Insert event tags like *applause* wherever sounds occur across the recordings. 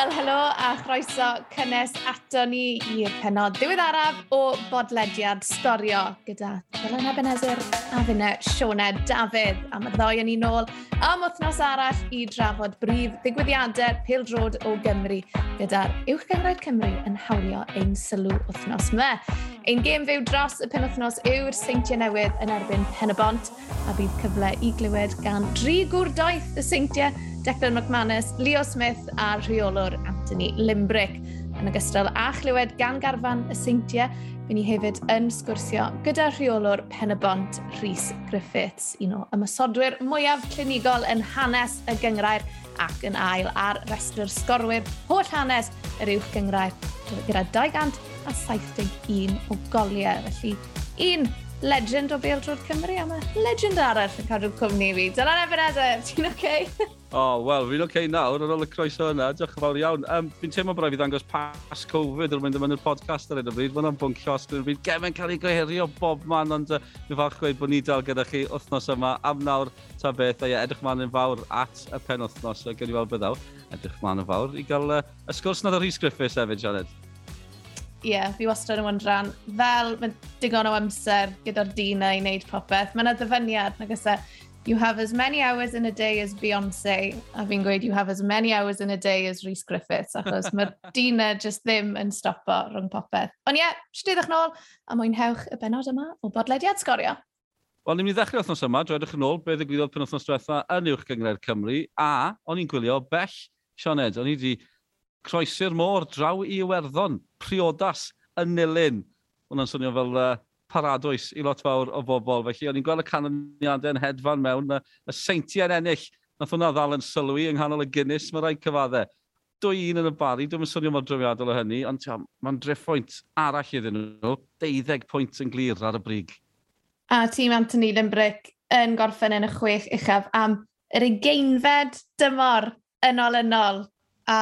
Wel, helo a chroeso cynnes ato ni i'r penod ddiweddaraf o bodlediad storio gyda Dylan Ebenezer a fyna Sione Dafydd. A mae'r ddoi yn un ôl am wythnos arall i drafod brif ddigwyddiadau pildrod o Gymru gyda'r Uwch Uwchgyngraed Cymru yn hawlio ein sylw wythnos me. Ein gêm fyw dros y penwthnos yw'r seintiau newydd yn erbyn pen y bont, a bydd cyfle i glywed gan dri gwr doeth y seintiau, Declan McManus, Leo Smith a rheolwr Anthony Limbrick. Yn ogystal â chlywed gan garfan y seintiau, Fy ni hefyd yn sgwrsio gyda rheolwr Pen y Bont, Rhys Griffiths, un o ymysodwyr mwyaf clinigol yn hanes y gyngrair ac yn ail ar restr sgorwyr holl hanes yr uwch gyngrair gyda 200 171 o goliau. Felly, un legend o Bêl-drod Cymru, a mae legend arall yn cadw cwmni i fi. Dyna nefyd edrych, ti'n oce? Okay? *laughs* o, oh, wel, fi'n oce okay nawr ar ôl y croeso yna, diolch yn fawr iawn. Um, fi'n teimlo bod rhaid fi ddangos pas Covid yn mynd ymwneud i'r podcast ar hyn o bryd. Mae'n bwncio os dwi'n byd gemen cael ei goherio bob man, ond uh, fi'n falch gweud bod ni dal gyda chi wythnos yma am nawr ta beth. A ie, edrych man yn fawr at y pen wythnos, uh, gen i weld byddaw. Edrych man yn fawr i gael uh, y sgwrs nad o Rhys Griffiths hefyd, Janet ie, yeah, fi wastad yn wyndran, fel mae'n digon o amser gyda'r dina i wneud popeth, mae'n ddyfyniad, nag ysau, you have as many hours in a day as Beyoncé, a fi'n gweud you have as many hours in a day as Rhys Griffiths, achos *laughs* mae'r dina just ddim yn stopo rhwng popeth. Ond ie, yeah, sideddwch nôl, a mwynhewch y benod yma o bodlediad sgorio. Wel, ni'n mynd i ddechrau othnos yma, droedwch yn ôl, be ddigwyddodd pen othnos diwetha yn uwch gyngred Cymru, a o'n i'n gwylio bell Sioned, o'n i wedi croesi'r môr draw i Iwerddon, priodas, yn nilyn. Hwna'n swnio fel uh, paradwys i lot fawr o bobl. Felly, o'n i'n gweld y canlyniadau yn hedfan mewn, y, y seintiau'n ennill. Nath hwnna ddal yn sylwi yng nghanol y Guinness, mae rhaid cyfaddau. Dwy un yn y bari, dwi'n swnio mor drwyadol o hynny, ond mae'n dreffwynt arall iddyn nhw, 12 pwynt yn glir ar y brig. A tîm Anthony Limbrick yn gorffen yn y chwech uchaf am yr ugeinfed dymor yn ôl yn ôl. A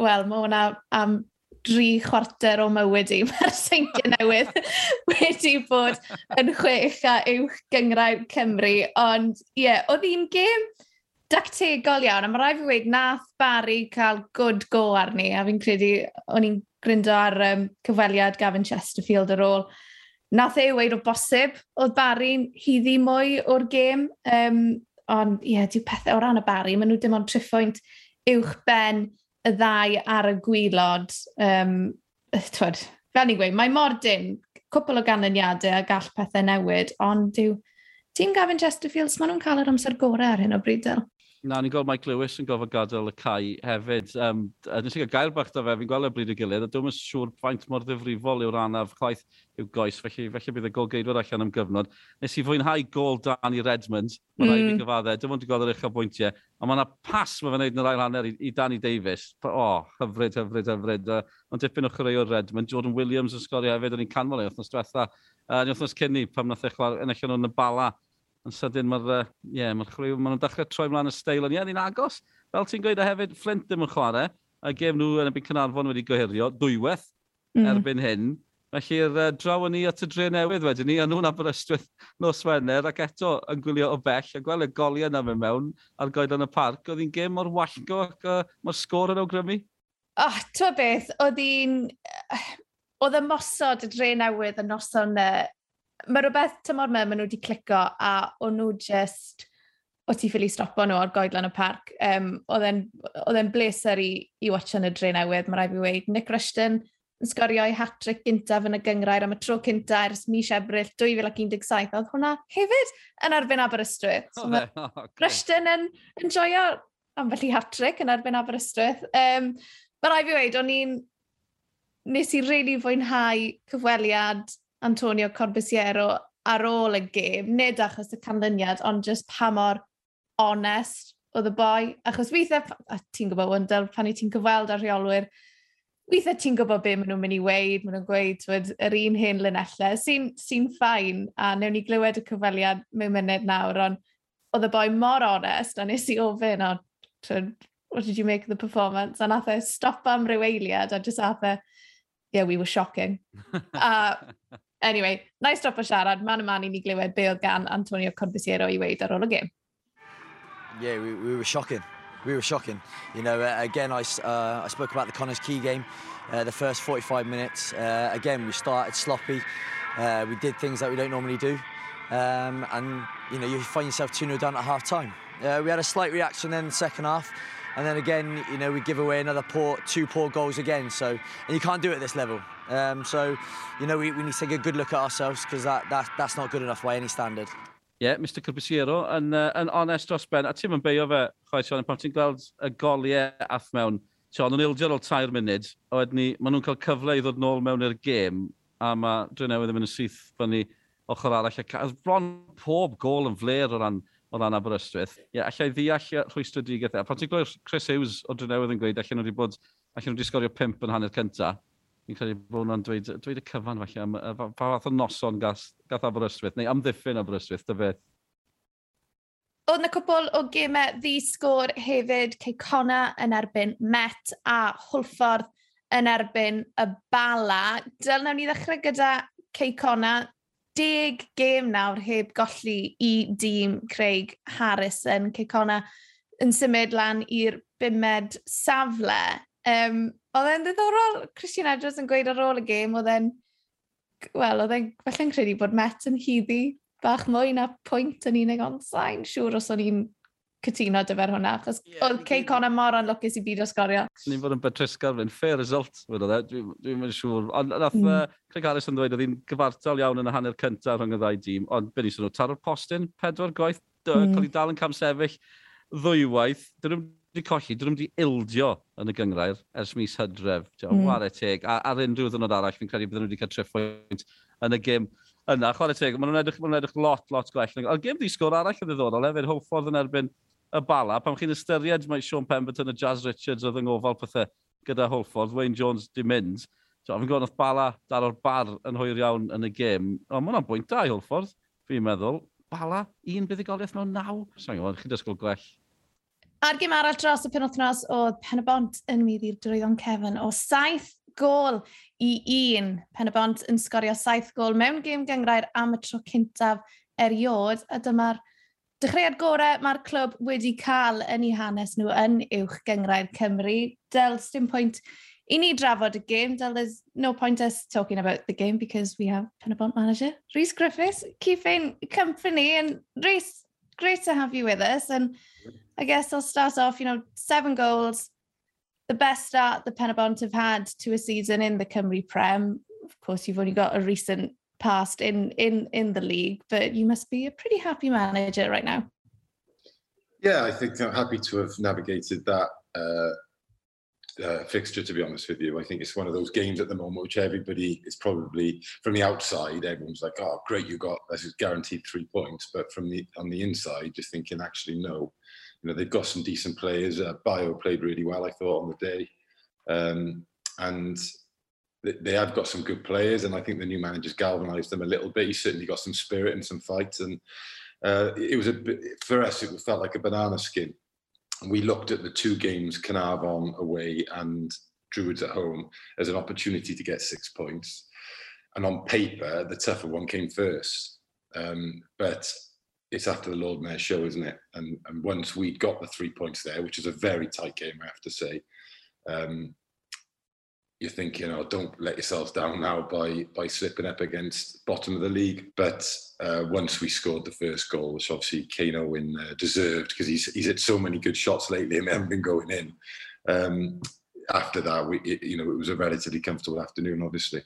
wel, mae hwnna am dri chwarter o mywyd i. *laughs* Mae'r seintiau newydd *laughs* wedi bod yn chwech a uwch gyngrau Cymru. Ond ie, yeah, oedd hi'n gêm dactegol iawn. A mae rai fi wedi nath Barry cael good go arni. A fi'n credu, o'n i'n gryndo ar um, cyfweliad Gavin Chesterfield ar ôl. Nath ei weid o bosib, oedd Barry'n hyddi mwy o'r gêm. Um, ond ie, yeah, diw pethau o ran y Barry, maen nhw dim ond triffwynt uwch ben y ddau ar y gwylod, um, twyd, fel ni'n gweud, mae mor dim, cwpl o ganlyniadau a gall pethau newid, ond dyw tîm Gavin Chesterfields, maen nhw'n cael yr amser gorau ar hyn o bryd, Del. Na, ni'n gweld Mike Lewis yn gofod gadael y cae hefyd. Um, Nes i gael gair bach da fe, fi'n gweld y bryd y gilydd, a dwi'n yn siŵr faint mor ddifrifol yw'r anaf chwaith yw goes, felly, felly bydd y golgeidwad allan am gyfnod. Nes i fwynhau gol Danny Redmond, mae'n mm. rhaid i gyfadde, dim ond i gweld yr eich o bwyntiau, a mae yna pas mae fe'n gwneud yn yr ail hanner i, i Danny Davies. O, oh, hyfryd, hyfryd, hyfryd. Uh, ond dipyn o chreu o'r Redmond, Jordan Williams yn sgorio hefyd, o'n i'n canmol ei wrthnos diwetha. Uh, ni wrthnos cynni, pam nath eich ennill yn y bala yn sydyn mae'r uh, yeah, mae chryw, maen nhw'n dechrau troi mlaen y steil yn ie, ni'n agos. Fel ti'n gweud a hefyd, Flint ddim yn chwarae, a gem nhw yn y byd Cynarfon wedi gohirio, dwywaith mm. erbyn hyn. Felly'r uh, draw ni at y dre newydd wedyn ni, a nhw'n Aberystwyth nos Wener, ac eto yn gwylio o bell, a gweld y goliau yna mewn mewn ar goed yn y parc. Oedd hi'n gêm mor wallgo ac uh, mae'r sgôr yn awgrymu? Oh, to beth, oedd hi'n... Oedd y mosod y dre newydd y noson mae rhywbeth tymor me, maen nhw wedi clico a o'n nhw just, o ti ffili stopo nhw o'r goedlan y parc. Um, Oedd e'n bleser i, i watch yn y dre newydd, mae rai fi weid. Nick Rushton yn sgorio i hat-trick gyntaf yn y gyngrair am y tro cyntaf ers mis ebryll 2017. Oedd hwnna hefyd yn erbyn Aberystwyth. So, oh, okay. Rushton yn enjoio am felly hat-trick yn erbyn Aberystwyth. Um, mae rai fi weid, o'n i'n... Nes i really fwynhau cyfweliad Antonio Corbisiero ar ôl y gêm, nid achos y canlyniad, ond just pa mor onest oedd y boi. Achos weithiau, a ti'n gwybod, Wendell, pan i ti'n gyfweld ar rheolwyr, weithiau ti'n gwybod be maen nhw'n mynd i weid, maen nhw'n gweud twyd, yr un hyn linellau, sy'n sy ffain, a newn ni glywed y cyfweliad mewn munud nawr, ond oedd y boi mor onest, a nes i ofyn, o, what did you make of the performance? A nath e stop am ryw eiliad, a just ath e, yeah, we were shocking. *laughs* a Anyway, na i stopo siarad, man y man i ni glywed be oedd gan Antonio Corbisiero i weid ar ôl y gêm. Yeah, we, we were shocking. We were shocking. You know, uh, again, I, uh, I spoke about the Connors Key game, uh, the first 45 minutes. Uh, again, we started sloppy. Uh, we did things that we don't normally do. Um, and, you know, you find yourself 2-0 down at half-time. Uh, we had a slight reaction then in the second half. And then again, you know, we give away another poor, two poor goals again. So, and you can't do it at this level. Um, so, you know, we, we need to take a good look at ourselves because that, that, that's not good enough by any standard. Ie, yeah, Mr Cyrbysiero, yn, uh, yn onest dros Ben, a ti'n mynd beio fe, chwaith Sean, pan ti'n gweld y goliau ath mewn, Sean, yn ildio ôl tair munud, a wedyn ni, maen nhw'n cael cyfle i ddod nôl mewn i'r gêm, a mae Drenewydd yn mynd yn syth fyny ochr arall. A bron pob gol yn fler o ran o lan Aberystwyth. Ie, yeah, allai ddeall rhwystro digaeth. E. A pan ti'n gweld Chris Hughes o Drenewydd yn gweud, allai nhw wedi bod, allai nhw wedi sgorio pimp yn hanner cyntaf. Fi'n credu bod hwnna'n dweud, dweud y cyfan falle, am, pa fath o noson gath, gath Aberystwyth, neu amddiffyn Aberystwyth, dy beth. Oedd yna cwbl o gemau ddisgwr hefyd, Ceicona yn erbyn Met a Hwlffordd yn erbyn y Bala. Dyl nawn ni ddechrau gyda Ceicona, deg gêm nawr heb golli i dîm Craig Harris yn Cicona yn symud lan i'r bimed safle. Um, oedd e'n ddiddorol, Christian Edwards yn gweud ar ôl y gêm, oedd e'n, wel, oedd e'n falle'n credu bod Met yn hyddi bach mwy na pwynt yn unig ond sain, siŵr os o'n i'n cytuno dyfer hwnna, achos yeah, oedd Cey Conor mor anlwcus i byd o sgorio. Ni'n bod yn betrisgar fe'n fair result, wedi dde, dwi'n dwi mynd siŵr. Ond nath mm. uh, Craig Harris yn dweud, oedd hi'n gyfartal iawn yn y hanner cyntaf rhwng y ddau dîm, ond byd ni'n nhw, taro'r postyn, pedwar gwaith, mm. cael ei dal yn cam sefyll, ddwywaith, dyn nhw wedi colli, dyn nhw wedi ildio yn y gyngrair ers mis hydref. Mm. Ware teg, a, ar unrhyw ddynod arall, fi'n credu bydden nhw wedi cael triffwynt yn y gym yna. Chwarae teg, maen nhw'n edrych, ma edrych lot, lot gwell. A'r gym di sgwr arall yn ddiddorol hefyd, hwffordd yn erbyn y bala, pam chi'n ystyried mae Sean Pemberton a Jazz Richards oedd yng ngofal pethau gyda Holford, Wayne Jones di mynd. So, fi'n gwybod oedd bala dar o'r bar yn hwyr iawn yn y gêm. Ond mae hwnna'n bwynt da i Holford, fi'n meddwl. Bala, un buddigoliaeth mewn naw. Sa'n gwybod, chi'n dysgol gwell. A'r gym arall dros y penwthnos oedd Pen y Bont yn mynd i'r drwyddon Kevin o saith gol i un. Pen y Bont yn sgorio saith gol mewn gêm gyngrair am y tro cyntaf eriod. A dyma'r Dechreuad gorau mae'r clwb wedi cael yn ei hanes nhw yn uwch gyngrair Cymru. Del, dim pwynt i ni drafod y game. Del, there's no point us talking about the game because we have Penabont manager Rhys Griffiths keeping company. And Rhys, great to have you with us. And I guess I'll start off, you know, seven goals, the best start the Penabont have had to a season in the Cymru Prem. Of course, you've only got a recent past in in in the league, but you must be a pretty happy manager right now. Yeah, I think I'm happy to have navigated that uh, uh, fixture. To be honest with you, I think it's one of those games at the moment which everybody is probably from the outside. Everyone's like, "Oh, great, you got this is guaranteed three points," but from the on the inside, just thinking, actually, no you know, they've got some decent players. Uh, Bio played really well, I thought, on the day. Um, and they, have got some good players, and I think the new manager's galvanised them a little bit. He's certainly got some spirit and some fight. And uh, it was a bit, for us, it felt like a banana skin. We looked at the two games, Carnarvon away and Druids at home, as an opportunity to get six points. And on paper, the tougher one came first. Um, but it's after the Lord Mayor show, isn't it? And, and once we'd got the three points there, which is a very tight game, I have to say, um, you're thinking, oh, don't let yourselves down now by by slipping up against bottom of the league. But uh, once we scored the first goal, which obviously Kano in uh, deserved because he's he's hit so many good shots lately and they haven't been going in. Um, after that, we it, you know it was a relatively comfortable afternoon, obviously.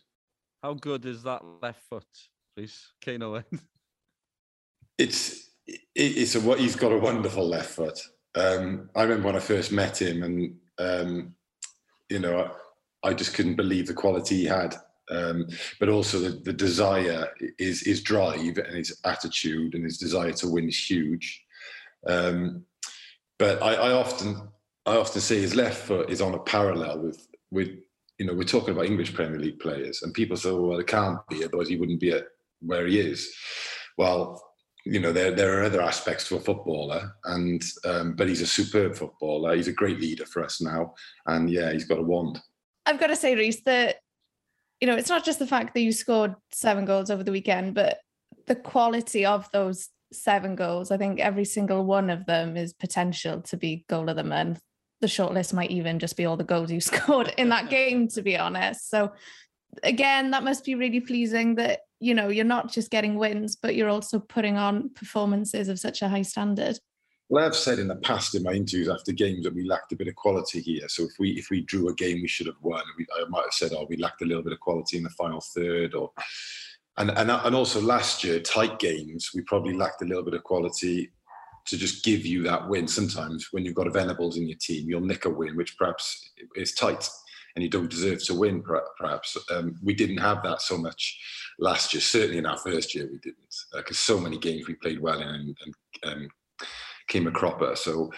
How good is that left foot, please, Kano? *laughs* it's it's a what he's got a wonderful left foot. Um, I remember when I first met him, and um, you know, I, just couldn't believe the quality he had. Um, but also the, the desire, his his drive and his attitude and his desire to win is huge. Um, but I, I often I often say his left foot is on a parallel with with you know we're talking about English Premier League players, and people say, well, it can't be, otherwise he wouldn't be at where he is. Well, you know, there there are other aspects to a footballer, and um, but he's a superb footballer. He's a great leader for us now, and yeah, he's got a wand. I've got to say, Reese, that you know, it's not just the fact that you scored seven goals over the weekend, but the quality of those seven goals. I think every single one of them is potential to be goal of the month. The shortlist might even just be all the goals you *laughs* scored in that game, to be honest. So again, that must be really pleasing that you know you're not just getting wins, but you're also putting on performances of such a high standard. Well, I've said in the past in my interviews after games that we lacked a bit of quality here. So if we if we drew a game, we should have won. We, I might have said, oh, we lacked a little bit of quality in the final third, or and and and also last year, tight games, we probably lacked a little bit of quality to just give you that win. Sometimes when you've got a Venables in your team, you'll nick a win, which perhaps is tight and you don't deserve to win. Perhaps um, we didn't have that so much last year. Certainly in our first year, we didn't because uh, so many games we played well in and, and um, a cropper. So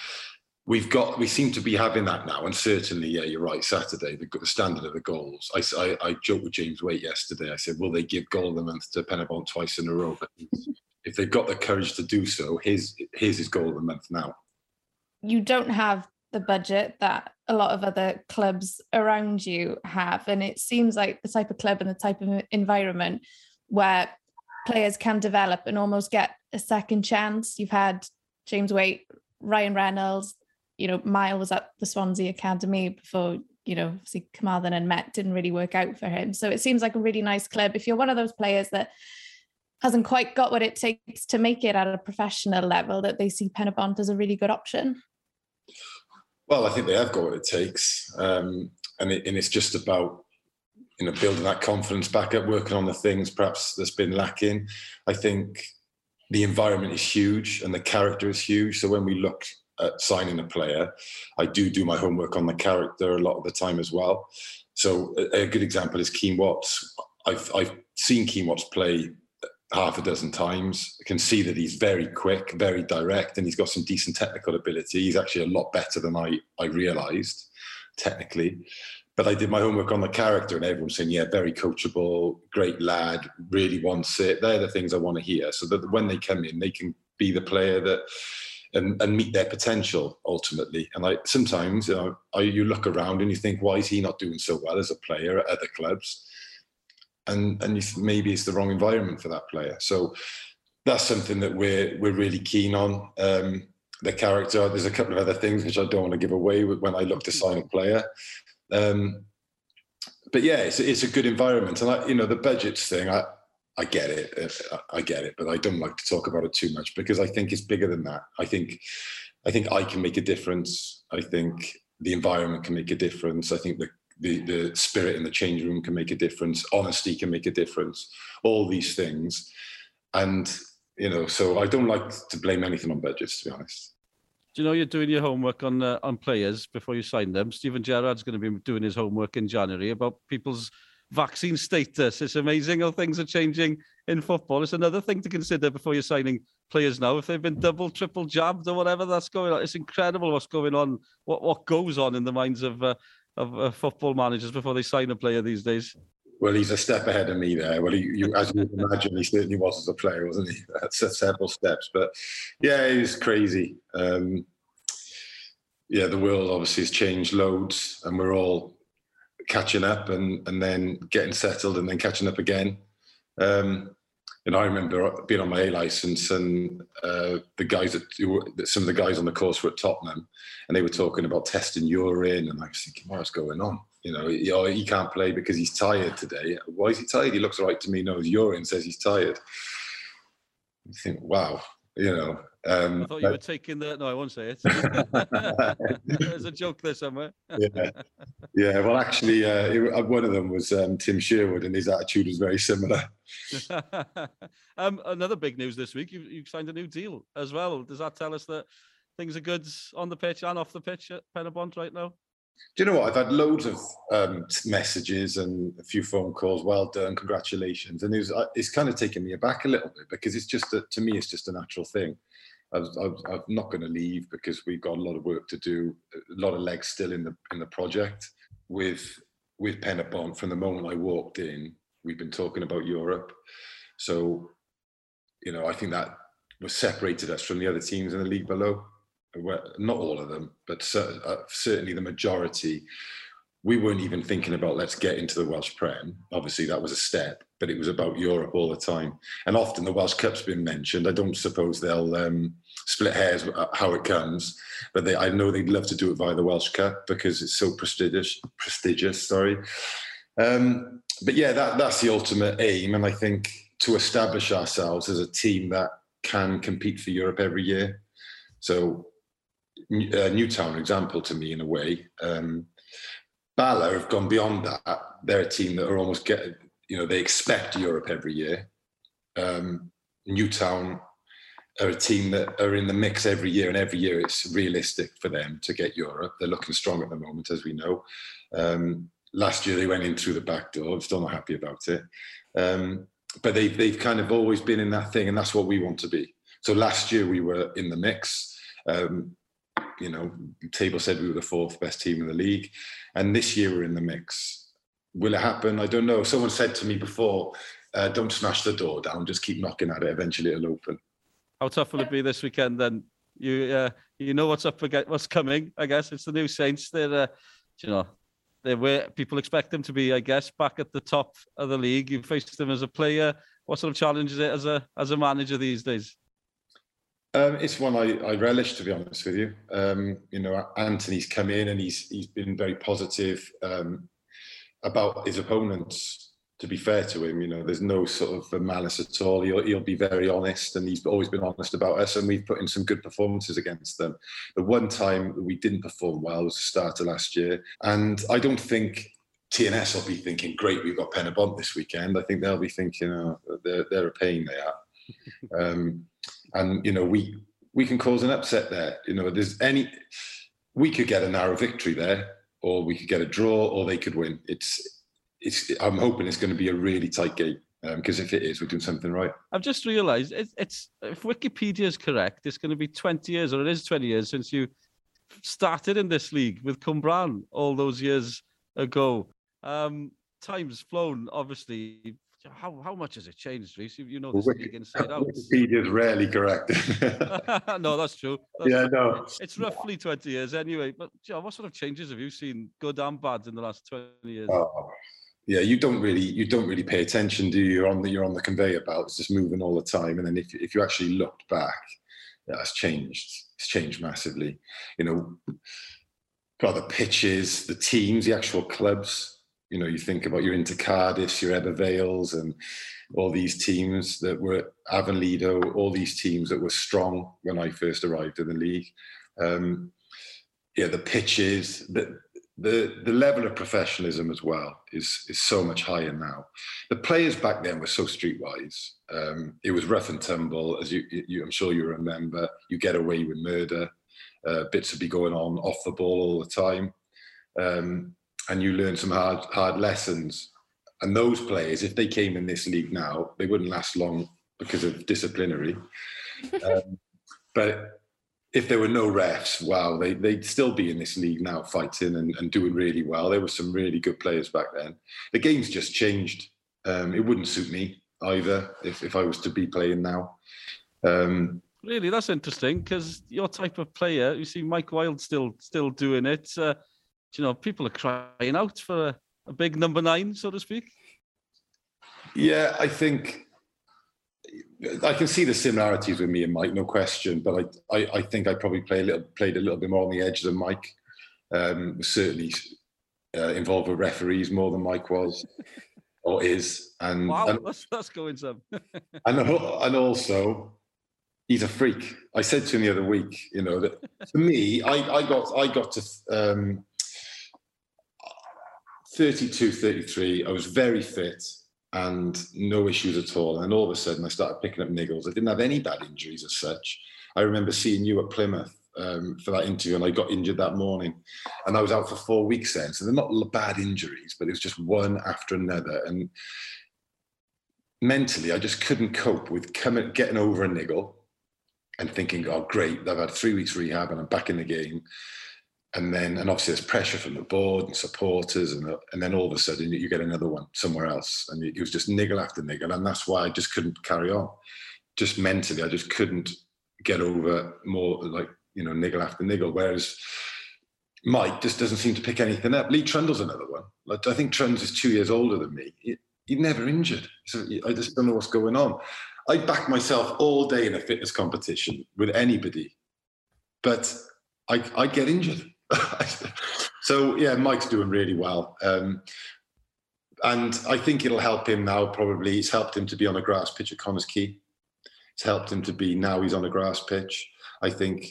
we've got we seem to be having that now, and certainly, yeah, you're right. Saturday, the, the standard of the goals. I, I, I joked with James Waite yesterday. I said, will they give goal of the month to Penybont twice in a row? But *laughs* if they've got the courage to do so, his his is goal of the month now. You don't have the budget that a lot of other clubs around you have, and it seems like the type of club and the type of environment where players can develop and almost get a second chance. You've had James Waite, Ryan Reynolds, you know, Mile was at the Swansea Academy before, you know, see Carmarthen and Met didn't really work out for him. So it seems like a really nice club. If you're one of those players that hasn't quite got what it takes to make it at a professional level, that they see Penybont as a really good option. Well, I think they have got what it takes, um, and, it, and it's just about you know building that confidence back up, working on the things perhaps that's been lacking. I think the environment is huge and the character is huge. So when we look at signing a player, I do do my homework on the character a lot of the time as well. So a, a good example is Keen Watts. I've, I've seen Keen Watts play half a dozen times. I can see that he's very quick, very direct, and he's got some decent technical ability. He's actually a lot better than I, I realized technically but I did my homework on the character, and everyone's saying, "Yeah, very coachable, great lad, really wants it." They're the things I want to hear, so that when they come in, they can be the player that and, and meet their potential ultimately. And I sometimes, you know, I, you look around and you think, "Why is he not doing so well as a player at other clubs?" And and you, maybe it's the wrong environment for that player. So that's something that we're we're really keen on. Um, the character. There's a couple of other things which I don't want to give away when I look to sign a player. Um, but yeah, it's, it's a good environment, and I, you know the budgets thing. I I get it, I get it, but I don't like to talk about it too much because I think it's bigger than that. I think I think I can make a difference. I think the environment can make a difference. I think the the, the spirit in the change room can make a difference. Honesty can make a difference. All these things, and you know, so I don't like to blame anything on budgets, to be honest do you know you're doing your homework on uh, on players before you sign them? Steven Gerrard's going to be doing his homework in January about people's vaccine status. It's amazing how things are changing in football. It's another thing to consider before you're signing players now. If they've been double, triple jabbed or whatever that's going on, it's incredible what's going on, what what goes on in the minds of uh, of uh, football managers before they sign a player these days. Well, he's a step ahead of me there. Well, he, you, as you imagine, he certainly was as a player, wasn't he? *laughs* That's several steps, but yeah, he was crazy. Um, yeah, the world obviously has changed loads, and we're all catching up and and then getting settled and then catching up again. Um, and I remember being on my A license and uh, the guys that some of the guys on the course were at Tottenham, and they were talking about testing urine, and I was thinking, what's going on? You know, he, oh, he can't play because he's tired today. Why is he tired? He looks right to me. No, his urine says he's tired. You think, wow, you know. Um, I thought you but, were taking the. No, I won't say it. *laughs* There's a joke there somewhere. yeah, yeah. Well, actually, uh, it, uh, one of them was um, Tim Sherwood, and his attitude was very similar. *laughs* um, another big news this week: you you signed a new deal as well. Does that tell us that things are good on the pitch and off the pitch at Penybont right now? Do you know what? I've had loads of um, messages and a few phone calls. Well done, congratulations. And it was, uh, it's kind of taken me aback a little bit because it's just a, to me, it's just a natural thing. I am not going to leave because we've got a lot of work to do, a lot of legs still in the in the project. With with Penybont, from the moment I walked in, we've been talking about Europe. So, you know, I think that was separated us from the other teams in the league below not all of them, but uh, certainly the majority, we weren't even thinking about let's get into the Welsh Prem. Obviously, that was a step, but it was about Europe all the time. And often the Welsh Cup's been mentioned. I don't suppose they'll um, split hairs how it comes, but they, I know they'd love to do it via the Welsh Cup because it's so prestigious. Prestigious, sorry. Um, but yeah, that, that's the ultimate aim, and I think to establish ourselves as a team that can compete for Europe every year. So uh, Newtown, example to me in a way. Um, Bala have gone beyond that. They're a team that are almost get, you know, they expect Europe every year. Um, Newtown are a team that are in the mix every year, and every year it's realistic for them to get Europe. They're looking strong at the moment, as we know. Um, last year they went in through the back door. I'm still not happy about it. Um, but they've, they've kind of always been in that thing, and that's what we want to be. So last year we were in the mix. Um, you know, table said we were the fourth best team in the league, and this year we're in the mix. Will it happen? I don't know. Someone said to me before, uh, "Don't smash the door down. Just keep knocking at it. Eventually, it'll open." How tough will it be this weekend? Then you uh, you know what's up, what's coming. I guess it's the new Saints. They're uh, you know they were people expect them to be, I guess, back at the top of the league. You faced them as a player. What sort of challenge is it as a as a manager these days? Um, it's one I, I, relish, to be honest with you. Um, you know, Anthony's come in and he's he's been very positive um, about his opponents. To be fair to him, you know, there's no sort of malice at all. He'll, he'll be very honest, and he's always been honest about us. And we've put in some good performances against them. The one time we didn't perform well was the start of last year, and I don't think TNS will be thinking, "Great, we've got Penybont this weekend." I think they'll be thinking, "Oh, they're, they're a pain they are." *laughs* And you know we we can cause an upset there. You know, there's any we could get a narrow victory there, or we could get a draw, or they could win. It's it's. I'm hoping it's going to be a really tight game because um, if it is, we're doing something right. I've just realised it's, if Wikipedia is correct, it's going to be 20 years, or it is 20 years since you started in this league with Cwmbran all those years ago. Um, time's flown, obviously, how how much has it changed, Reese? You know this well, league inside *laughs* out. Wikipedia is rarely *laughs* correct. *laughs* no, that's true. That's yeah, no. It's roughly 20 years anyway. But you know, what sort of changes have you seen, good and bad, in the last 20 years? Oh, yeah, you don't really you don't really pay attention, do you? You're on the you're on the conveyor belt. It's just moving all the time. And then if if you actually looked back, that's changed. It's changed massively. You know, got the pitches, the teams, the actual clubs you know, you think about your Inter Cardiff, your Ebbw Vales, and all these teams that were Afon Lido, all these teams that were strong when I first arrived in the league. Um, yeah, the pitches, the, the the level of professionalism as well is is so much higher now. The players back then were so streetwise. Um, it was rough and tumble, as you, you, I'm sure you remember. You get away with murder. Uh, bits would be going on off the ball all the time. Um, and you learn some hard hard lessons. And those players, if they came in this league now, they wouldn't last long because of disciplinary. *laughs* um, but if there were no refs, wow, they, they'd still be in this league now fighting and, and doing really well. There were some really good players back then. The game's just changed. Um, it wouldn't suit me either if, if I was to be playing now. Um, really, that's interesting because your type of player, you see Mike Wild still still doing it. Uh, you know, people are crying out for a, a big number nine, so to speak. Yeah, I think I can see the similarities with me and Mike, no question. But I, I, I think I probably play a little, played a little bit more on the edge than Mike. Um, certainly uh, involved with referees more than Mike was *laughs* or is. And wow, and, that's, that's going some. *laughs* and and also, he's a freak. I said to him the other week, you know, that for me, I, I got I got to um, 32, 33, I was very fit and no issues at all. And all of a sudden, I started picking up niggles. I didn't have any bad injuries as such. I remember seeing you at Plymouth um, for that interview, and I got injured that morning, and I was out for four weeks then. So they're not bad injuries, but it was just one after another. And mentally, I just couldn't cope with coming, getting over a niggle and thinking, "Oh, great! I've had three weeks rehab, and I'm back in the game." And then and obviously there's pressure from the board and supporters and and then all of a sudden you get another one somewhere else and it was just niggle after niggle and that's why I just couldn't carry on just mentally I just couldn't get over more like you know niggle after niggle whereas Mike just doesn't seem to pick anything up Lee Trundle's another one like I think Trundle's is two years older than me he's never injured. So I just don't know what's going on. I back myself all day in a fitness competition with anybody, but I, I get injured. *laughs* so yeah, Mike's doing really well. Um, and I think it'll help him now. Probably it's helped him to be on a grass pitch at Connors Key. It's helped him to be now he's on a grass pitch. I think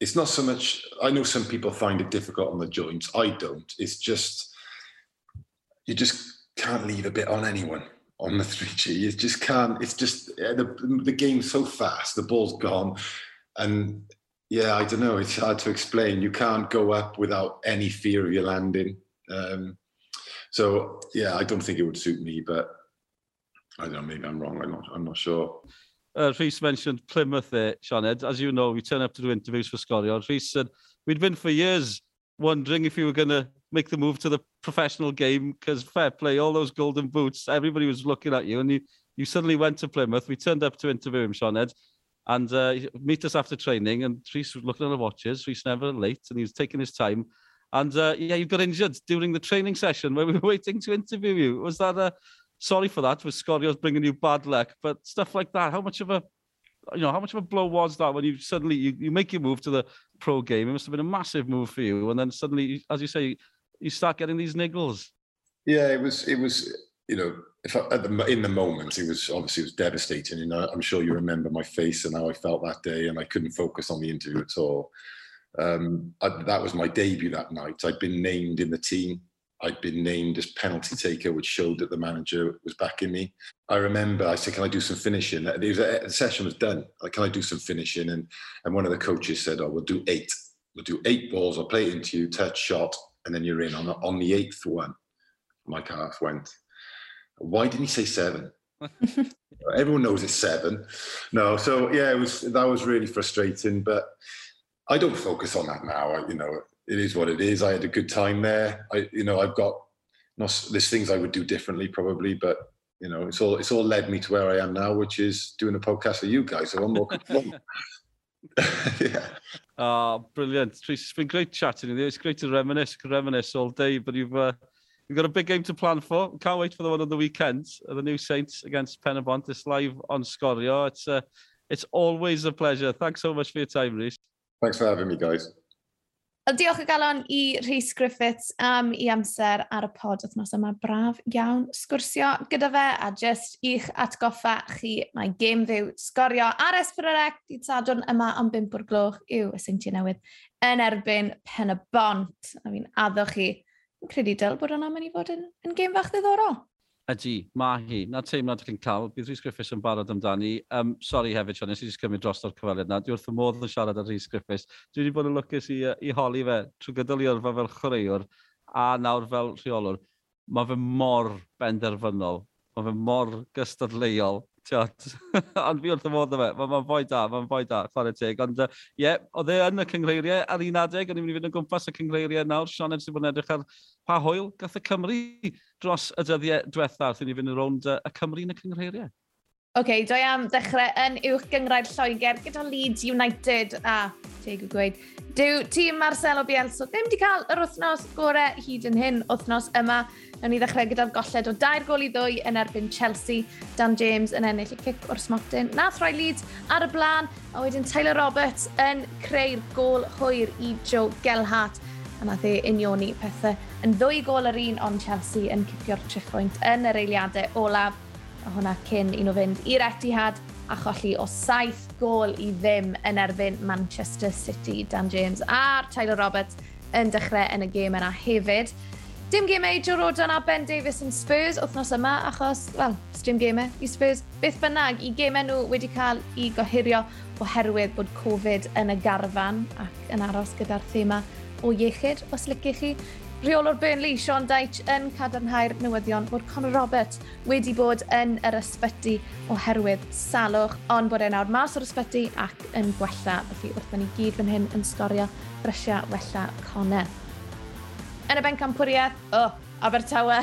it's not so much. I know some people find it difficult on the joints. I don't. It's just you just can't leave a bit on anyone on the 3G. You just can't. It's just the the game's so fast. The ball's gone, and yeah, I don't know. It's hard to explain. You can't go up without any fear of your landing. Um, so yeah, I don't think it would suit me, but I don't know. Maybe I'm wrong. I'm not. I'm not sure. Uh, Rhys mentioned Plymouth there, Ed. As you know, we turn up to do interviews for Scorio. Rhys said we'd been for years wondering if you were going to make the move to the professional game because fair play, all those golden boots, everybody was looking at you, and you you suddenly went to Plymouth. We turned up to interview him, Sean Ed, and uh, meet us after training. And Rhys was looking at the watches. Rhys never late, and he was taking his time. And uh, yeah, you got injured during the training session where we were *laughs* waiting to interview you. Was that a sorry for that? Was Scorio's bringing you bad luck? But stuff like that, how much of a you know, how much of a blow was that when you suddenly you, you make your move to the pro game? It must have been a massive move for you, and then suddenly, as you say, you start getting these niggles. Yeah, it was. It was. You know, if I, the in the moment, it was obviously it was devastating. You know, I'm sure you remember my face and how I felt that day, and I couldn't focus on the interview at all. Um, I, that was my debut that night. I'd been named in the team. I'd been named as penalty taker, which showed that the manager was backing me. I remember I said, "Can I do some finishing?" Was, the session was done. Like, can I do some finishing? And and one of the coaches said, "Oh, we'll do eight. We'll do eight balls. I'll play it into you, touch shot, and then you're in on the, on the eighth one." My calf went. Why didn't he say seven? *laughs* Everyone knows it's seven. No, so yeah, it was that was really frustrating, but I don't focus on that now. I, you know, it is what it is. I had a good time there. I, you know, I've got not there's things I would do differently probably, but you know, it's all it's all led me to where I am now, which is doing a podcast with you guys. So I'm more *laughs* *laughs* yeah. Oh, brilliant, It's been great chatting with you. It's great to reminisce, reminisce all day. But you've uh, We've got a big game to plan for. Can't wait for the one on the weekend. Uh, the new Saints against Penabont. It's live on Scorio. It's, uh, it's always a pleasure. Thanks so much for your time, Rhys. Thanks for having me, guys. Wel, diolch o galon i Rhys Griffiths am i amser ar y pod wythnos yma braf iawn sgwrsio gyda fe a just i'ch atgoffa chi mae Game ddiw sgorio ar Esbrorec Di sadwrn yma am 5 o'r gloch yw y seintiau newydd yn erbyn pen y bont a fi'n addo chi credu dyl bod hwnna'n mynd i fod yn, yn gêm fach ddiddorol. Ydy, mae hi. Na teimlad chi'n cael, bydd Rhys Griffiths yn barod amdani. Um, sorry hefyd, Sean, nes i jyst cymryd dros o'r cyfaliad yna. Dwi wrth y modd yn siarad ar Rhys Griffiths. Dwi wedi bod yn lwcus i, i holi fe trwy gydol i orfa fel chwaraewr a nawr fel rheolwr. Mae fe mor benderfynol. Mae fe mor gystadleuol Tiot. *laughs* ond fi wrth y modd o fe. Mae'n ma fwy da, mae'n fwy da, chwarae teg. Ond ie, uh, yeah, oedd e yn y cyngreiriau ar un adeg, o'n i'n mynd i fynd yn gwmpas y cyngreiriau nawr. Sean Ed bod yn edrych ar pa hwyl gath y Cymru dros y dyddiau diwethaf wrth i ni fynd yn rownd y Cymru yn y cyngreiriau. Oce, okay, doi am dechrau yn uwch gyngrair Lloegr gyda Leeds United a teg y gweud. Dyw tîm Marcelo Bielso ddim wedi cael yr wythnos gorau hyd yn hyn wythnos yma. Nawn ni ddechrau gyda'r golled o dair gol i ddwy yn erbyn Chelsea. Dan James yn ennill y cic o'r smotyn. Nath roi Leeds ar y blaen, a wedyn Tyler Roberts yn creu'r gol hwyr i Joe Gelhart a nath e unioni pethau yn ddwy gol yr un ond Chelsea yn cipio'r trichwynt yn yr eiliadau olaf a hwnna cyn i nhw fynd i'r Etihad a cholli o saith gol i ddim yn erbyn Manchester City, Dan James a'r Tyler Roberts yn dechrau yn y gêm yna hefyd. Dim gemau Joe Rodan a Ben Davis yn Spurs wythnos yma achos, wel, dim gemau i Spurs. Beth bynnag, i gemau nhw wedi cael i gohirio oherwydd bod Covid yn y garfan ac yn aros gyda'r thema o iechyd, os lycech chi. Rheolwr Burnley, Sean Deitch, yn cadarnhau'r newyddion bod Conor Roberts wedi bod yn yr ysbyty oherwydd salwch, ond bod e'n awr mas o'r ysbyty ac yn gwella. Felly wrth ni gyd fan hyn yn sgorio brysia wella Conor. Yn y bencampwriaeth, oh, Abertawe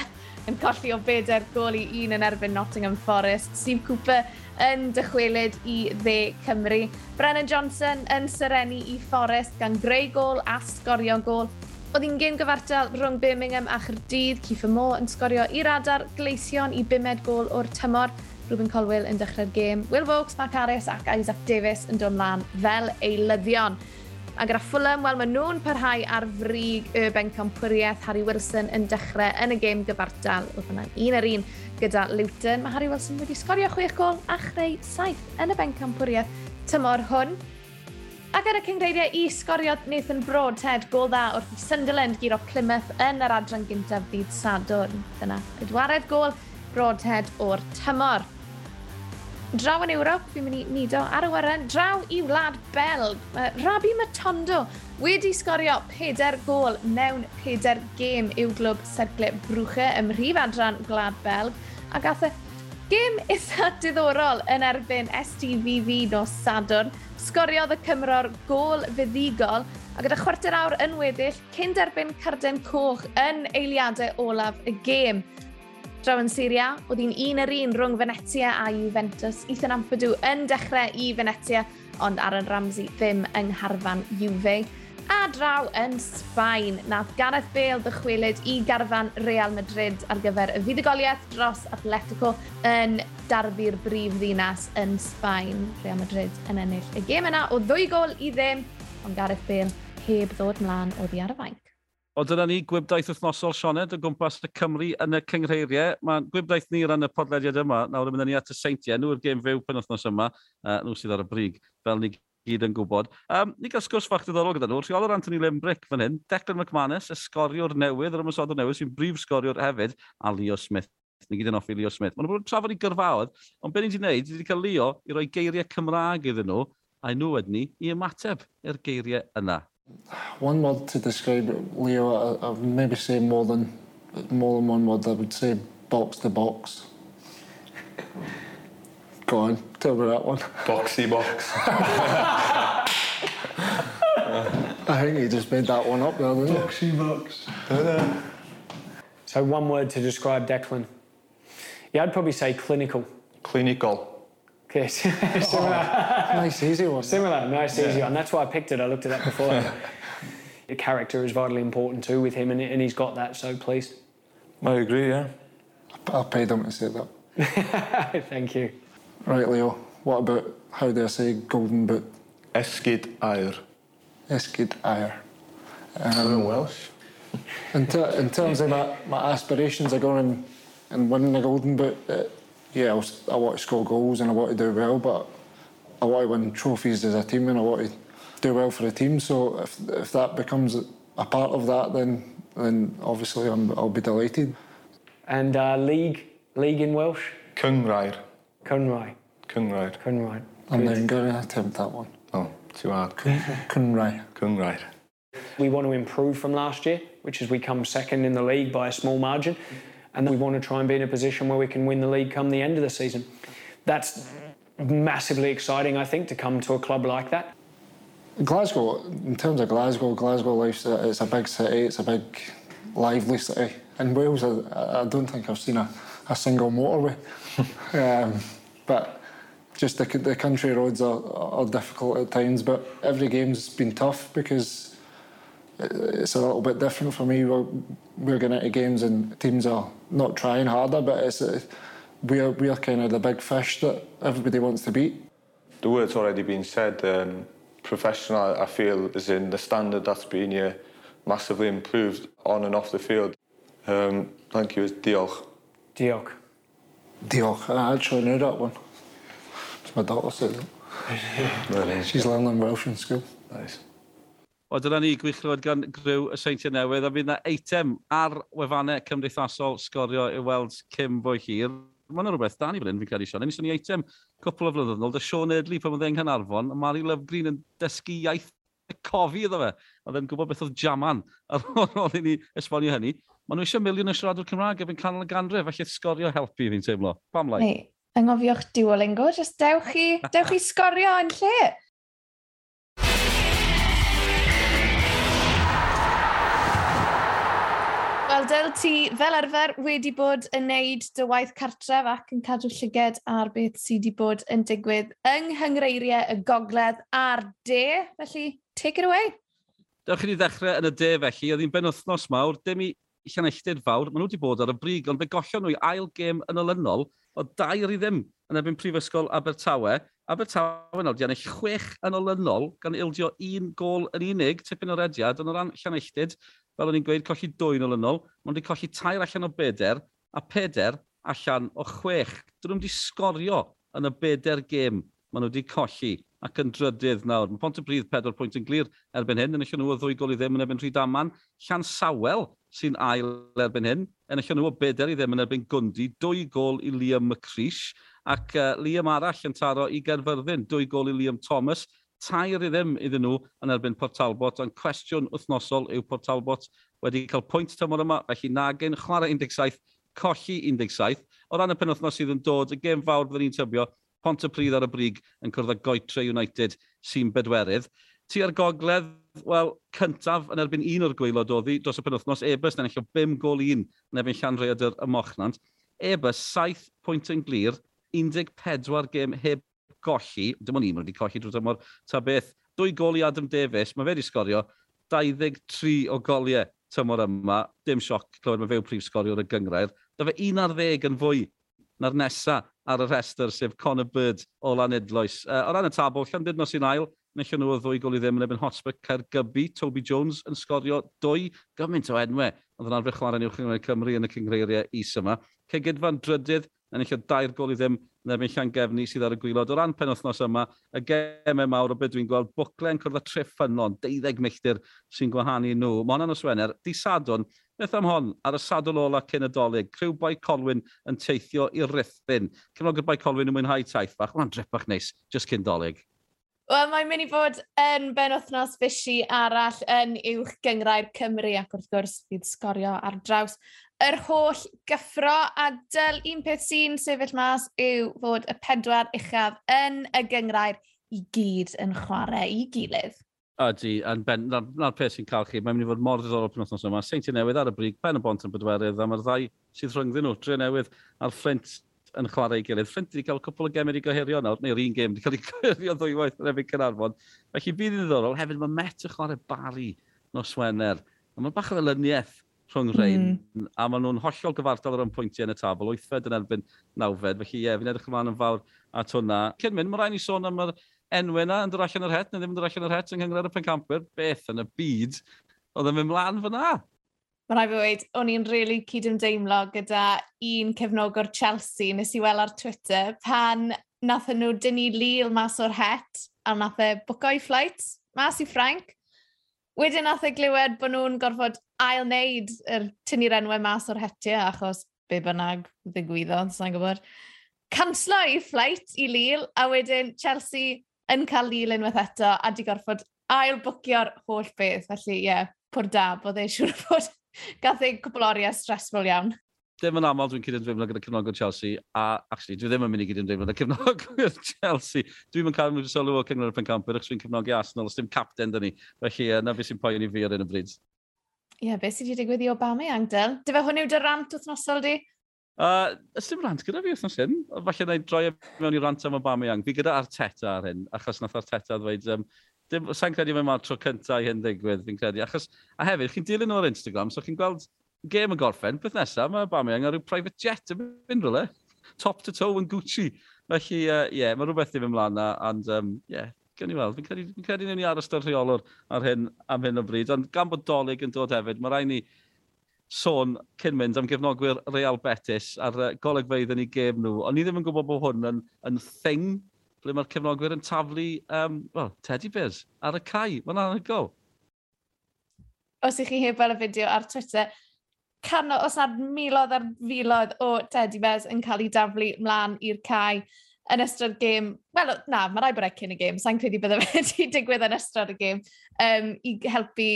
yn colli o bedair gol i un yn erbyn Nottingham Forest. Steve Cooper yn dychwelyd i dde Cymru. Brennan Johnson yn syrenu i Forest gan greu gol a sgorio gol. Oedd hi'n gêm gyfartal rhwng Birmingham a Chyrdydd, Ciffa Mo yn sgorio i'r adar gleision i bimed gol o'r tymor. Ruben Colwell yn dechrau'r gêm. Will Vokes, Mark Harris ac Isaac Davis yn dod ymlaen fel eilyddion. A gyda Fulham, wel, maen nhw'n parhau ar frig y bencampwriaeth Harry Wilson yn dechrau yn y gêm gyfartal. Oedd hwnna'n un ar un gyda Luton. Mae Harry Wilson wedi sgorio chwech gol a chreu saith yn y bencampwriaeth tymor hwn. A gyda cyngreiriau i sgoriad Nathan Broadhead gol dda wrth i Sunderland giro Plymouth yn yr adran gyntaf ddydd Sadwrn. Dyna pedwared gol Broadhead o'r tymor. Draw yn Ewrop, fi'n mynd i nido ar y wyren, draw i wlad Belg. Uh, Rabi Matondo wedi sgorio pedair gol mewn pedair gêm i'w glwb Sergle Brwche ym mhrif adran Glad Belg a gath y gêm eitha diddorol yn erbyn STVV nos Sadwrn. Sgoriodd y Cymro'r gol fuddigol a gyda chwarter awr yn weddill cyn derbyn carden coch yn eiliadau olaf y gêm draw yn Syria, oedd hi'n un ar un rhwng Venetia a Juventus. Ethan Ampadu yn dechrau i Venetia, ond Aaron Ramsey ddim yng ngharfan Juve. A draw yn Sbaen, nath Gareth Bale ddychwelyd i garfan Real Madrid ar gyfer y fuddugoliaeth dros Atletico yn darbu'r brif ddinas yn Sbaen. Real Madrid yn ennill y gêm yna o ddwy gol i ddim, ond Gareth Bale heb ddod mlaen oddi ar y fainc. O dyna ni gwybdaeth wythnosol Sioned o gwmpas y Cymru yn y cyngreiriau. Mae gwybdaeth ni ran y podlediad yma. Nawr yn mynd ni at y seintiau. Nhw'r gêm fyw pen wythnos yma. Uh, nhw sydd ar y brig, fel ni gyd yn gwybod. Um, ni gael sgwrs ffach diddorol gyda nhw. Rheolwr Anthony Limbrick fan hyn, Declan McManus, ysgoriwr newydd, yr ymwysod newydd, sy'n brif sgoriwr hefyd, a Leo Smith. Ni gyd yn offi Leo Smith. Mae'n bod yn trafod i gyrfaodd, ond beth ni wedi gwneud, wedi cael Leo i roi geiriau Cymraeg iddyn nhw, a nhw wedyn ni i ymateb i'r geiriau yna. One word to describe Leo, I, I've maybe say more than more than one word. I would say box to box. Go on, tell me that one. Boxy box. *laughs* I think you just made that one up there, didn't you? Boxy box. So one word to describe Declan. Yeah, I'd probably say clinical. Clinical. Okay, *laughs* similar, Nice, easy one. similar, nice, easy one. That's why I picked it. I looked at that before. *laughs* the character is vitally important too with him, and, and he's got that. So please, I agree, yeah. I paid him to say that. *laughs* thank you. Right, Leo, what about, how do I say golden boot? Esgid air. Esgid Ayer. Um, in Welsh. In, ter- in terms of my, my aspirations of going and, and winning the golden boot, uh, yeah, I, was, I want to score goals and I want to do well, but I want to win trophies as a team and I want to do well for the team. So if, if that becomes a part of that, then then obviously I'm, I'll be delighted. And uh, league, league in Welsh, Cyngrair. Cynrai, Cyngrair. Cynrai. I'm then going to attempt that one. Oh, too hard. Cynrai. Cyngrair. We want to improve from last year, which is we come second in the league by a small margin, and we want to try and be in a position where we can win the league come the end of the season. That's massively exciting, I think, to come to a club like that. Glasgow, in terms of Glasgow, Glasgow life's a, it's a big city, it's a big lively city. In Wales, I, I don't think I've seen a, a single motorway. *laughs* um, but just the, the country roads are, are difficult at times, but every game's been tough because it's a little bit different for me. We're, we're getting into games and teams are not trying harder, but it's, uh, we're, we're kind of the big fish that everybody wants to beat. The word's already been said. Um, professional, I feel, is in the standard that's been here massively improved on and off the field. Um, thank you, It's diolch. Diolch. Diolch. I actually knew that one. It's my daughter said it. *laughs* Really? She's learning Welsh in school. Nice. O, dyna ni gwychlwyd gan gryw y seintiau newydd, a fydd na eitem ar wefannau cymdeithasol sgorio i weld Cym fwy hir. Mae yna rhywbeth dan i fan hyn, fi'n credu, Sean. Yn ni eitem cwpl o flynyddoedd nôl, dy Sean Edley pan oedd e'n Nghanarfon, a Mari Love Green yn dysgu iaith y cofi iddo fe. A dde'n gwybod beth oedd jaman ar *laughs* ôl i ni esbonio hynny. Mae nhw eisiau miliwn o siaradwr Cymraeg efo'n canol y ganrif, felly sgorio helpu fi'n teimlo. Pam lai? Yngofio'ch duolingo, jyst dewch i, *laughs* dewch i sgorio yn lle. Wel, del ti fel arfer wedi bod yn neud dy waith cartref ac yn cadw llyged ar beth sydd wedi bod yn digwydd yng nghyngreiriau y gogledd a'r de. Felly, take it away. Dewch chi ni ddechrau yn y de felly. Oedd hi'n ben wythnos mawr, dim i llanelltid fawr. Maen nhw wedi bod ar y brig, ond fe gollon nhw i ail gêm yn olynol o dair i ddim yn ebyn Prifysgol Abertawe. Abertawe nawr di ennill chwech yn olynol gan ildio un gol yn unig, tipyn o rediad, ond o ran llanelltid, fel o'n i'n gweud, colli dwy'n olynol, ond wedi colli tair allan o beder, a peder allan o chwech. Dyn nhw wedi sgorio yn y beder gêm maen nhw wedi colli ac yn drydydd nawr. Mae Pont y Pontypridd 4 pwynt yn glir erbyn hyn, yn y nhw o ddwy gol i ddim yn erbyn rhy daman. Llan Sawel sy'n ail erbyn hyn, yn y nhw o beder i ddim yn erbyn gwndi, dwy gol i Liam McCreish, ac uh, Liam arall yn taro i Gerfyrddin, dwy gol i Liam Thomas, tair i ddim iddyn nhw yn erbyn Port Talbot, ond cwestiwn wythnosol yw Port Talbot wedi cael pwynt tymor yma, felly nagyn chwarae 17, colli 17. O ran y penwthnos sydd yn dod, y gêm fawr byddwn ni'n tybio, Pont y Pryd ar y Brig yn cwrdd â Goetre United sy'n bedwerydd. Ti ar gogledd, wel, cyntaf yn erbyn un o'r gweilod oddi dros y penwthnos, Ebus yn eich o 5 gol 1 yn erbyn Llanreadr y Mochnant. Ebus, 7 pwynt yn glir, 14 gêm heb golli, dim ond un wedi colli drwy dymor, ta beth, dwy gol i Adam Davies, mae fe wedi sgorio 23 o goliau tymor yma, dim sioc clywed mae fe yw prif sgoriwr y gyngrair, da fe 11 yn fwy na'r nesa ar y rhestr, sef Conor Bird o Lanedloes. Uh, o ran y tabl, Llandud nos i'n ail, nillio nhw o ddwy gol i ddim yn ebyn Hotspur Caergybi. Toby Jones yn sgorio dwy gymaint o enwau. Oedd yn arfer chwarae yn uwch yng Cymru yn y cyngreiriau is yma. Cegedfa'n drydydd, yn eich dair gol i ddim yn erbyn Llan Gefni sydd ar y gwylod. O ran penwthnos yma, y gemau mawr o beth dwi'n gweld, bwclen cwrdd â triff ffynlon, 12 milltir sy'n gwahanu nhw. Mae hwnna'n oswener, di sadwn, beth am hon, ar y sadol ola cyn y dolyg, criw bai Colwyn yn teithio i'r rithyn. Cefnogwr bai Colwyn yn mwynhau taith bach, hwnna'n drepach neis, just cyn dolyg. Wel, mae'n mynd i fod yn ben wythnos fysi arall yn uwch gyngrau'r Cymru ac wrth gwrs bydd sgorio ar draws yr holl gyffro a dyl un peth sy'n sefyll mas yw fod y pedwar uchaf yn y gyngrair i gyd yn chwarae i gilydd. Ydy, a'n ben, na'r na peth sy'n cael chi, mae'n mynd i fod mor ddiddorol pan wythnos yma. Seinti newydd ar y brig, ben y bont yn bedwerydd, a mae'r ddau sydd rhyngddyn nhw, tre newydd a'r Flint yn chwarae i gilydd. Flint wedi cael cwpl o gemau i goherio nawr, neu'r un gem wedi cael ei *laughs* goherio ddwywaith yn efo'n Cynarfon. Felly bydd yn ddiddorol, hefyd mae Met yn chwarae Bari nos Wener. A mae bach o ddyluniaeth rhwng hmm. rhain, mm. a maen nhw'n hollol gyfartal ar ym pwyntiau yn y tabl, wythfed yn erbyn nawfed, felly ie, fi'n edrych ymlaen yn fawr at hwnna. Cyn mynd, mae rhaid ni sôn am yr enwau yna yn dod allan yr het, neu ddim yn dod allan yr het yng Nghymru ar y Pencampwyr, beth yn y byd, oedd yn mynd mlaen fyna. Mae rhaid fi wedi, o'n i'n rili really cydymdeimlo gyda un cefnogwr Chelsea nes i weld ar Twitter pan nath nhw dynnu Lille mas o'r het a nath e bwcoi fflight mas i Ffrainc Wedyn nath e glywed bod nhw'n gorfod ail wneud yr tynnu'r enwau mas o'r hetiau, achos be bynnag ddigwyddodd, sa'n gwybod. Canslo i fflait i Lille, a wedyn Chelsea yn cael Lille unwaith eto, a di gorfod ail bwcio'r holl beth. Felly, ie, yeah, pwr da, bod e siŵr *laughs* bod gath ei cwbl oriau stressful iawn ddim yn aml dwi'n cydymdeimlo gyda cefnogwyr Chelsea, a actually, dwi ddim yn mynd i cydymdeimlo gyda cefnogwyr *laughs* Chelsea. Dwi'n mynd cael mynd i sylw o cyngor y pencampyr, achos dwi'n cefnogi Arsenal, os dim capten dyn ni. Felly, yna beth sy'n poen i fi ar un y bryd. Ie, yeah, beth sydd wedi digwydd i Obama Aubameyang, Del? Dyfa hwn yw dy rant wythnosol di? Uh, Ys dim rant gyda fi wythnos hyn. Falle na i droi e mewn i rant am Aubameyang. Fi gyda Arteta ar hyn, achos nath Arteta ddweud... Um, dim, sa'n credu mae'n ma'r tro cyntaf i hyn ddigwydd, fi'n credu. Achos, a hefyd, chi'n dilyn o'r Instagram, so chi'n gweld gêm yn gorffen, beth nesaf, mae Bamiang ar yw private jet yn mynd rhywle. Top to toe yn Gucci. Felly, ie, uh, yeah, mae rhywbeth i fy mlaen na, and, um, yeah, gen i weld. Fi'n credu, fi credu ni aros dy'r rheolwr ar hyn am hyn o bryd, ond gan bod dolyg yn dod hefyd, mae rai ni sôn cyn mynd am gefnogwyr Real Betis a'r uh, golygfeidd yn ei gêm nhw. Ond ni ddim yn gwybod bod hwn yn, yn thing ble mae'r cefnogwyr yn taflu, um, well, teddy bears ar y cae. Mae'n anhygoel. Os ych chi heb fel y fideo ar Twitter, canno, os nad milodd ar filodd o teddy bears yn cael ei daflu mlaen i'r cae yn ystod gêm, wel, na, mae rai bod e cyn y gêm, sa'n credu bydde fe *laughs* wedi digwydd yn ystod y gêm, um, i helpu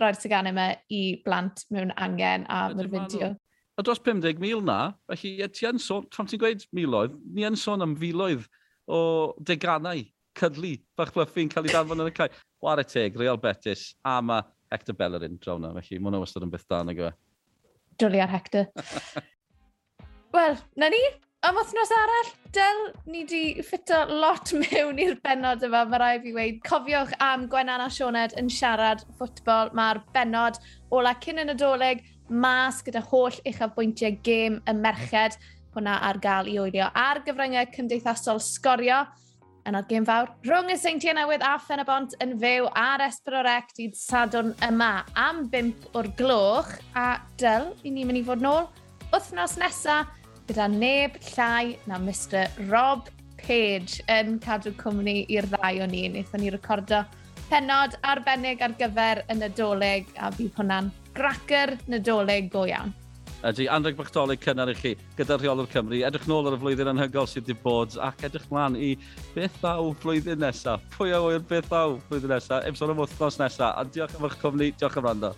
roi'r teganau yma i blant mewn angen a myrfideo. A dros 50,000 na, felly ti yn sôn, tron ti'n gweud miloedd, ni yn sôn am filoedd o deganau cydlu bach fluffy'n cael ei danfon yn y cae. Ware teg, Real Betis, a mae Hector Bellerin draw na, felly mae hwnna wastad yn byth dan y gwe dwlu ar hector. *laughs* Wel, na ni, am wythnos arall, del ni wedi ffito lot mewn i'r benod yma, mae rai fi weid. Cofiwch am Gwenan a Sioned yn siarad ffwtbol, mae'r benod ola cyn yn y doleg, mas gyda holl uchafbwyntiau gêm y merched, Hwna ar gael i oelio ar gyfryngau cymdeithasol sgorio yn argym fawr rhwng y seintiau newydd a Ffen y Bont yn fyw ar Esbrorec dydd sadwn yma am 5 o'r gloch a dyl i ni'n mynd i fod nôl wythnos nesaf gyda neb llai na Mr Rob Page yn cadw cwmni i'r ddau o ni. Wnaethon ni recordo penod arbennig ar gyfer y Nadolig a bydd hwnna'n gracr Nadolig go iawn ydy Anreg Bachdolig cynnar i chi gyda Rheolwr Cymru. Edrych nôl ar y flwyddyn anhygol sydd wedi bod ac edrych mlaen i beth ddaw flwyddyn nesaf. Pwy a wyr beth ddaw flwyddyn nesaf? Episod am wythnos nesaf. A diolch am eich cwmni, diolch am rando.